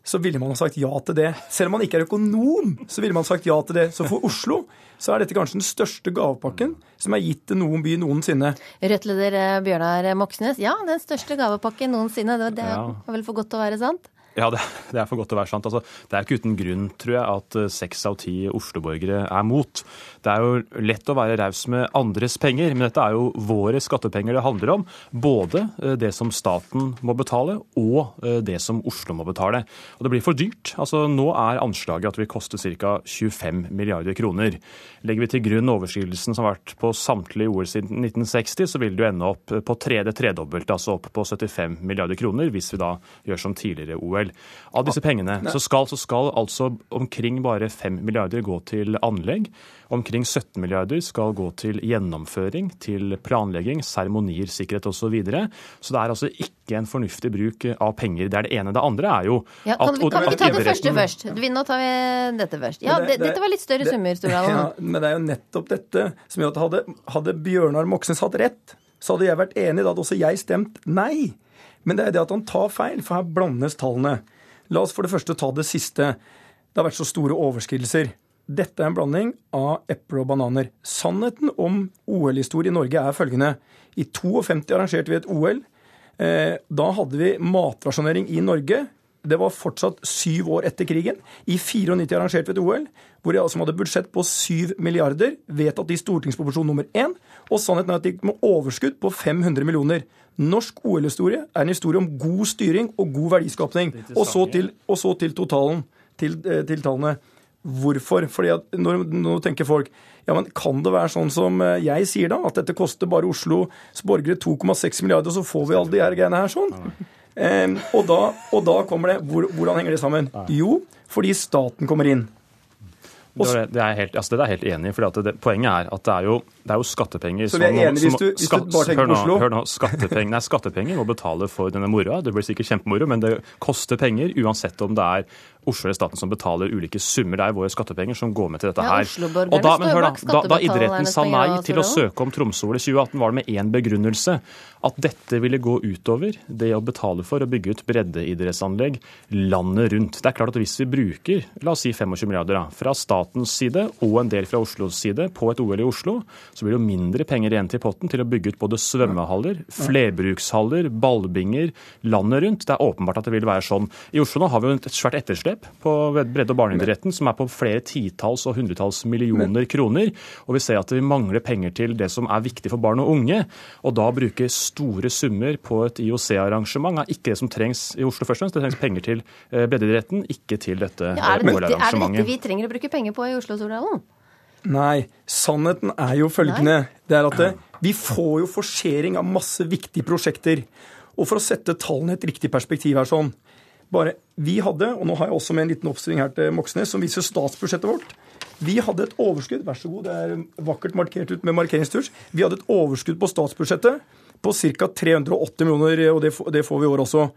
så ville man ha sagt ja til det. Selv om man ikke er økonom, så ville man sagt ja til det. Så for Oslo så er dette kanskje den største gavepakken som er gitt til noen by noensinne. Rødt-leder eh, Bjørnar Moxnes, ja, den største gavepakken noensinne. Det, det var vel for godt til å være sant? Ja, det, det er for godt til å være sant. Altså, det er ikke uten grunn, tror jeg, at eh, seks av ti Oslo-borgere er mot. Det er jo lett å være raus med andres penger, men dette er jo våre skattepenger det handler om. Både eh, det som staten må betale, og eh, det som Oslo må betale. Og det blir for dyrt. Altså, nå er anslaget at det vil koste ca. 25 milliarder kroner. Legger vi til grunn overskridelsen som har vært på samtlige OL siden 1960, så vil det jo ende opp på tre, tredobbelte, altså opp på 75 milliarder kroner, hvis vi da gjør som tidligere OL. Av disse pengene så skal, så skal altså omkring bare 5 milliarder gå til anlegg. Omkring 17 milliarder skal gå til gjennomføring, til planlegging, seremonier, sikkerhet osv. Så, videre. så det er altså ikke en fornuftig bruk av penger. Det er det ene. Det andre er jo Ja, kan, vi, kan vi at ta det første først? Vi- Nå tar vi dette først. Ja, det, det- det- Dette var litt større det- summer, Stordalen. Ja, men det er jo nettopp dette som gjør at hadde, hadde Bjørnar Moxnes hatt rett, så hadde jeg vært enig. Da hadde også jeg stemt nei. Men det er det at han tar feil, for her blandes tallene. La oss for det første ta det siste. Det har vært så store overskridelser. Dette er en blanding av epler og bananer. Sannheten om OL-historie i Norge er følgende. I 52 arrangerte vi et OL. Eh, Da hadde vi matrasjonering i Norge. Det var fortsatt syv år etter krigen. I 94 arrangerte vi et OL hvor de altså hadde budsjett på 7 milliarder, vedtatt i stortingsproporsjon nummer én. Og sannheten er at de gikk med overskudd på 500 millioner. Norsk OL-historie er en historie om god styring og god verdiskapning. Og så til, og så til totalen, til, eh, til tallene. Hvorfor? Fordi at når, nå tenker folk ja, men kan det være sånn som eh, jeg sier da, at dette koster bare Oslos borgere 2,6 milliarder, og så får vi alle de her greiene her sånn? Eh, og, da, og da kommer det hvor, Hvordan henger det sammen? Jo, fordi staten kommer inn. Det, var det, det, er helt, altså det er helt enig fordi det, Poenget er at det er jo, det er jo skattepenger Så vi er enige hvis du- hvis du bare tenker på Oslo? Hør nå, skattepenger, nei, skattepenger må betale for denne moroa. Det blir sikkert kjempemoro, men det koster penger uansett om det er Oslo eller staten som betaler ulike summer. Det er våre skattepenger som går med til dette Ja, her. Oslo-borgerne Og da, men hør da, da, da idretten sa nei til å søke om Tromsø-OL i 2018, var det med én begrunnelse. At dette ville gå utover det å betale for å bygge ut breddeidrettsanlegg landet rundt. Det er klart at hvis vi bruker la oss si 25 milliarder da, fra statens side og en del fra Oslos side på et OL i Oslo, så blir det jo mindre penger igjen til potten til å bygge ut både svømmehaller, flerbrukshaller, ballbinger landet rundt. Det er åpenbart at det vil være sånn. I Oslo nå har vi jo et svært etterslep på bredde- og barneidretten som er på flere titalls og hundretalls millioner kroner. Og vi ser at vi mangler penger til det som er viktig for barn og unge. Og da bruke store summer på et IOC-arrangement er ikke det som trengs i Oslo først og fremst. Det trengs penger til eh, breddeidretten, ikke til dette Ja, er, det dette, er det dette vi trenger å bruke penger på i Oslo-Stordalen? Nei, sannheten er jo følgende. Det er at det, vi får jo forsering av masse viktige prosjekter. Og for å sette tallene i et riktig perspektiv her sånn bare, Vi hadde, og nå har jeg også med en liten oppstilling her til Moxnes, som viser statsbudsjettet vårt. Vi hadde et overskudd vær så god, det er vakkert markert ut med markeringsturs, Vi hadde et overskudd på statsbudsjettet på ca. 380 millioner, og det, får- vi i år også.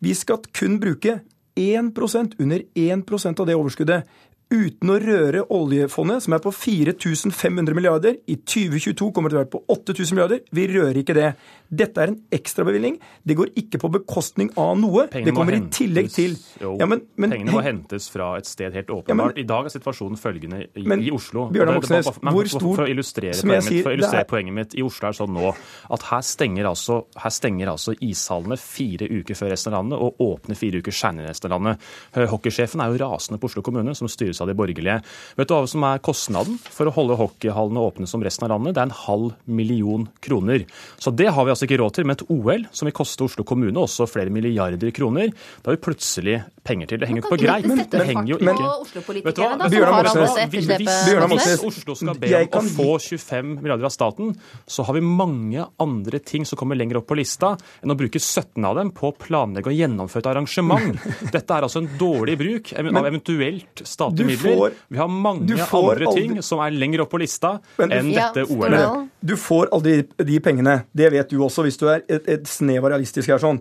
Vi skal kun bruke 1% under 1% av det overskuddet uten å røre oljefondet, som er på 4500 milliarder. I 2022 kommer det til å være på 8000 milliarder. Vi rører ikke det. Dette er en ekstrabevilgning. Det går ikke på bekostning av noe. Pengene det kommer kommer i tillegg til Jo, Ja, men- men- pengene må hentes fra et sted helt åpenbart. I dag er situasjonen følgende i, Men, i Oslo. Bjørnar Moxnes, hvor for- stor- For å illustrere, poenget, sier, mitt, for å illustrere er- poenget mitt i Oslo er det sånn nå at her stenger, altså, her stenger altså ishallene fire uker før resten av landet og åpner fire uker seinere enn resten av landet. Hockeysjefen er jo rasende på Oslo kommune, som styres av de borgerlige. Vet du hva som er kostnaden for å holde hockeyhallene åpne som resten av landet? Det er en halv million kroner. Så det har vi altså ikke råd til. Men et OL som vil koste Oslo kommune også flere milliarder kroner, da har vi plutselig penger til. Det henger jo ikke på greip. Men, Det henger jo ikke Vet du hva? Bjørnar har Moxnes, Hvis, Oslo skal be om kan å få 25 milliarder av staten, så har vi mange andre ting som kommer lenger opp på lista enn å bruke 17 av dem på å planlegge og gjennomføre et arrangement. Dette er altså en dårlig bruk av eventuelt statlige midler. Vi har mange andre aldri- ting som er lenger opp på lista Men enn dette OL-et. Du får aldri de pengene. Det vet du også, hvis du er et, et snev av realistisk her. sånn.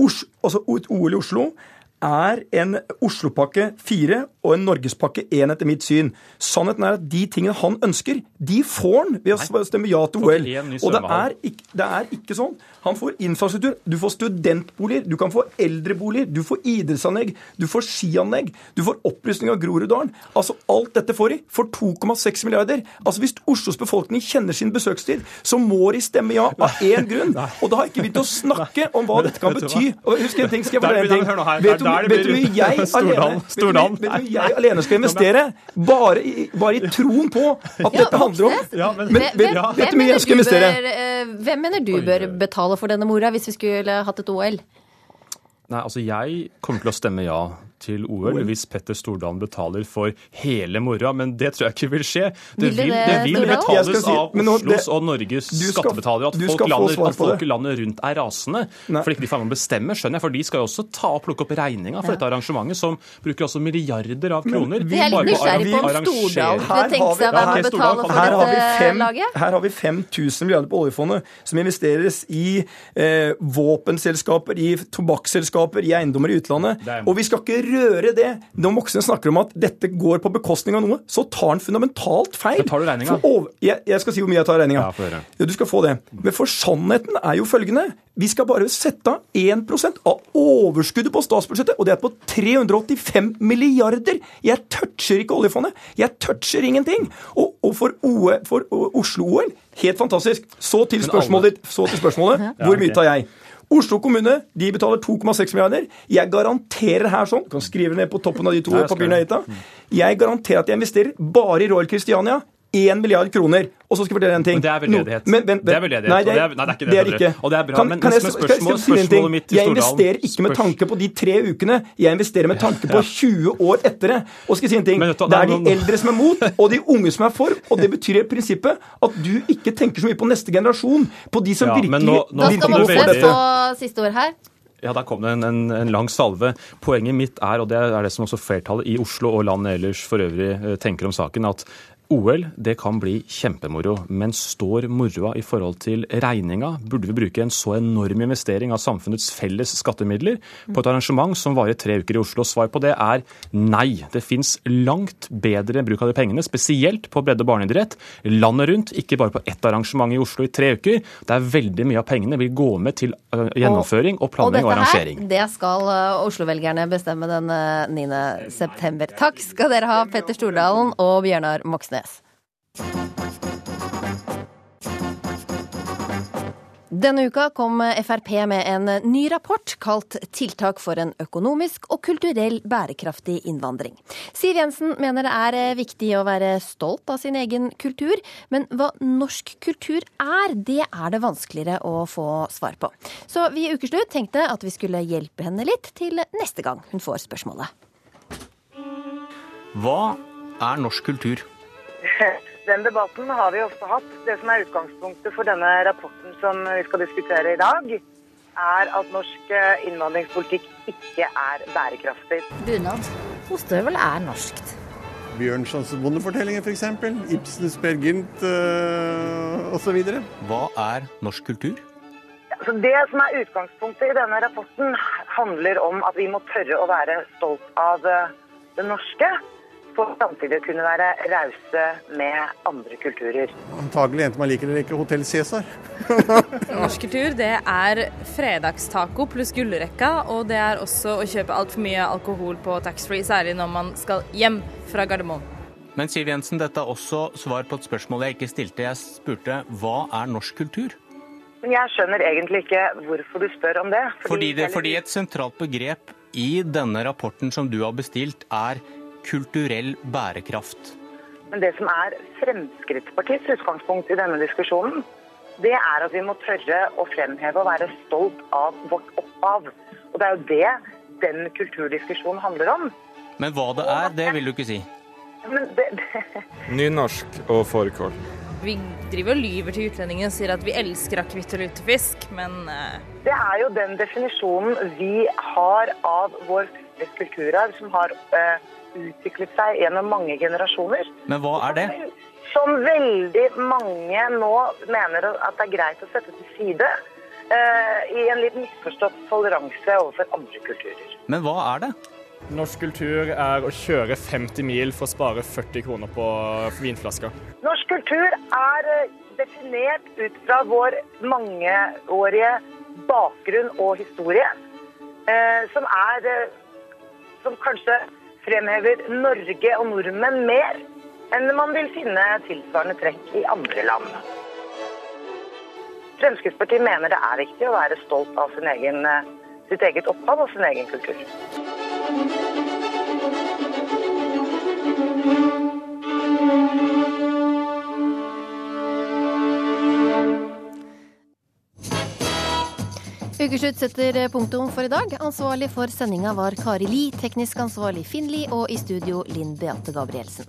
Os, altså, OL i Oslo er en Oslopakke 4 og en Norgespakke 1 etter mitt syn. Sannheten er at de tingene han ønsker, de får han ved å stemme ja til OL. Og det er, ikke, det er ikke sånn. Han får infrastruktur, du får studentboliger, du kan få eldreboliger, du får idrettsanlegg, du får skianlegg, du får opprustning av Groruddalen. Altså alt dette får de for 2,6 milliarder. Altså Hvis Oslos befolkning kjenner sin besøkstid, så må de stemme ja av én grunn. Og da har ikke begynt å snakke om hva dette kan bety. Og husk en ting, skal jeg fortelle en ting. Vet du vet du blir mye jeg Stordalen, alene vet du hvor mye- Stordalen. vet du mye jeg alene skal investere? Bare i, bare i troen på at dette handler om Ja, men- Men vet, hvem, vet du hvor mye jeg skal investere? bør, eh, hvem mener du bør betale for denne mora hvis vi skulle hatt et OL? Nei, altså Jeg kommer til å stemme ja til OL hvis Petter Stordalen betaler for hele moroa, men det tror jeg ikke vil skje. Det Vil det vil, betales si- av men Oslos det- og Norges skattebetalere. At folk, lander, landet, at folk landet rundt er rasende. Nei. For ikke de får bestemme, skjønner jeg. For de skal jo også ta og plukke opp regninga for dette arrangementet, som bruker også milliarder av kroner. Jeg er litt bare på nysgjerrig på om arrangere- Stordalen Her kunne har tenke vi- seg å være med Ja, å betale for her har, vi dette fem, laget. her har vi 5000 milliarder på oljefondet som investeres i eh, våpenselskaper, i tobakksselskaper, i eiendommer i utlandet. Og vi skal ikke røre det. Når Moxnes snakker om at dette går på bekostning av noe, så tar han fundamentalt feil. Så tar du regninga? Jeg, jeg skal si hvor mye jeg tar regninga. Ja. Du skal få det. Men for sannheten er jo følgende. Vi skal bare sette av 1 av overskuddet på statsbudsjettet, og det er på 385 milliarder. Jeg toucher ikke oljefondet. Jeg toucher ingenting. Og, og for, OE, for Oslo-OL, helt fantastisk. Så til spørsmålet ditt. Så til spørsmålet. Hvor mye tar jeg? Oslo kommune de betaler 2,6 milliarder. Jeg garanterer her sånn, du kan skrive ned på toppen av de to papirene jeg har gitt deg. Jeg garanterer at jeg investerer bare i Royal Christiania 1 milliard kroner. Og så skal jeg fortelle en ting. Men det er veldedighet. No, men, men, Det er veldedighet, Nei, det er- nei, det er ikke det, det er ikke. Og det er bra, Kan, men- kan men jeg, spørsmål- skal, skal jeg si en ting? Jeg investerer ikke med tanke på de tre ukene. Jeg investerer med tanke på 20 år etter det. Og skal jeg si en ting? Det er de eldre som er mot, og de unge som er for. Og det betyr i prinsippet at du ikke tenker så mye på neste generasjon. På de som Ja, virkelig, nå- nå Da virkelig skal kommer går for veldig- dette. få siste ord her. Ja, Der kom det en, en, en, lang salve. Poenget mitt er, og det er det som også flertallet i Oslo og landet ellers for øvrig eh, tenker om saken, at OL det kan bli kjempemoro, men står moroa i forhold til regninga? Burde vi bruke en så enorm investering av samfunnets felles skattemidler på et arrangement som varer tre uker i Oslo? Svar på det er nei. Det fins langt bedre bruk av de pengene, spesielt på bredde- og barneidrett, landet rundt, ikke bare på ett arrangement i Oslo i tre uker. Der veldig mye av pengene vil gå med til øh, gjennomføring og planlegging og, og arrangering. Her, det skal øh, Oslo-velgerne bestemme den 9. september. Takk skal dere ha, Petter Stordalen og Bjørnar Moxnes. Denne uka kom Frp med en ny rapport kalt 'Tiltak for en økonomisk og kulturell bærekraftig innvandring'. Siv Jensen mener det er viktig å være stolt av sin egen kultur, men hva norsk kultur er, det er det vanskeligere å få svar på. Så vi i Ukeslutt tenkte at vi skulle hjelpe henne litt til neste gang hun får spørsmålet. Hva er norsk kultur? Den debatten har vi ofte hatt. Det som er utgangspunktet for denne rapporten som vi skal diskutere i dag, er at norsk eh, innvandringspolitikk ikke er bærekraftig. Bunad. Ostehøvel er norskt. Bjørnsons bondefortellinger f.eks. Ibsens Per Gynt øh, osv. Hva er norsk kultur? Så det som er utgangspunktet i denne rapporten, handler om at vi må tørre å være stolt av eh, det norske for samtidig å kunne være rause med andre kulturer. Antagelig enten man liker eller ikke Hotell Cæsar. Norsk kultur det er fredagstaco pluss gullrekka, og det er også å kjøpe altfor mye alkohol på taxfree, særlig når man skal hjem fra Gardermoen. Men Siv Jensen, dette er også svar på et spørsmål jeg ikke stilte. Jeg spurte hva er norsk kultur? Jeg skjønner egentlig ikke hvorfor du spør om det. Fordi, fordi, det, fordi et sentralt begrep i denne rapporten som du har bestilt, er kulturell bærekraft. Men det som er Fremskrittspartiets utgangspunkt i denne diskusjonen, det er at vi må tørre å fremheve og være stolt av vårt opphav. Og det er jo det den kulturdiskusjonen handler om. Men hva det er, det vil du ikke si? Men det, det... Nynorsk og fårikål. Vi driver og lyver til utlendingene og sier at vi elsker akevitt og lutefisk, men uh... Det er jo den definisjonen vi har av vår kulturarv, som har uh, utviklet seg gjennom mange generasjoner. Men hva er det? Som veldig mange nå mener at det er greit å sette til side. Uh, I en litt misforstått toleranse overfor andre kulturer. Men hva er det? Norsk kultur er å kjøre 50 mil for å spare 40 kroner på vinflasker. Norsk kultur er definert ut fra vår mangeårige bakgrunn og historie, eh, som er Som kanskje fremhever Norge og nordmenn mer enn man vil finne tilsvarende trekk i andre land. Fremskrittspartiet mener det er viktig å være stolt av egen, sitt eget opphav og sin egen kultur. Ukeslutt setter punktum for i dag. Ansvarlig for sendinga var Kari Li, teknisk ansvarlig Finn Li og i studio Linn Beate Gabrielsen.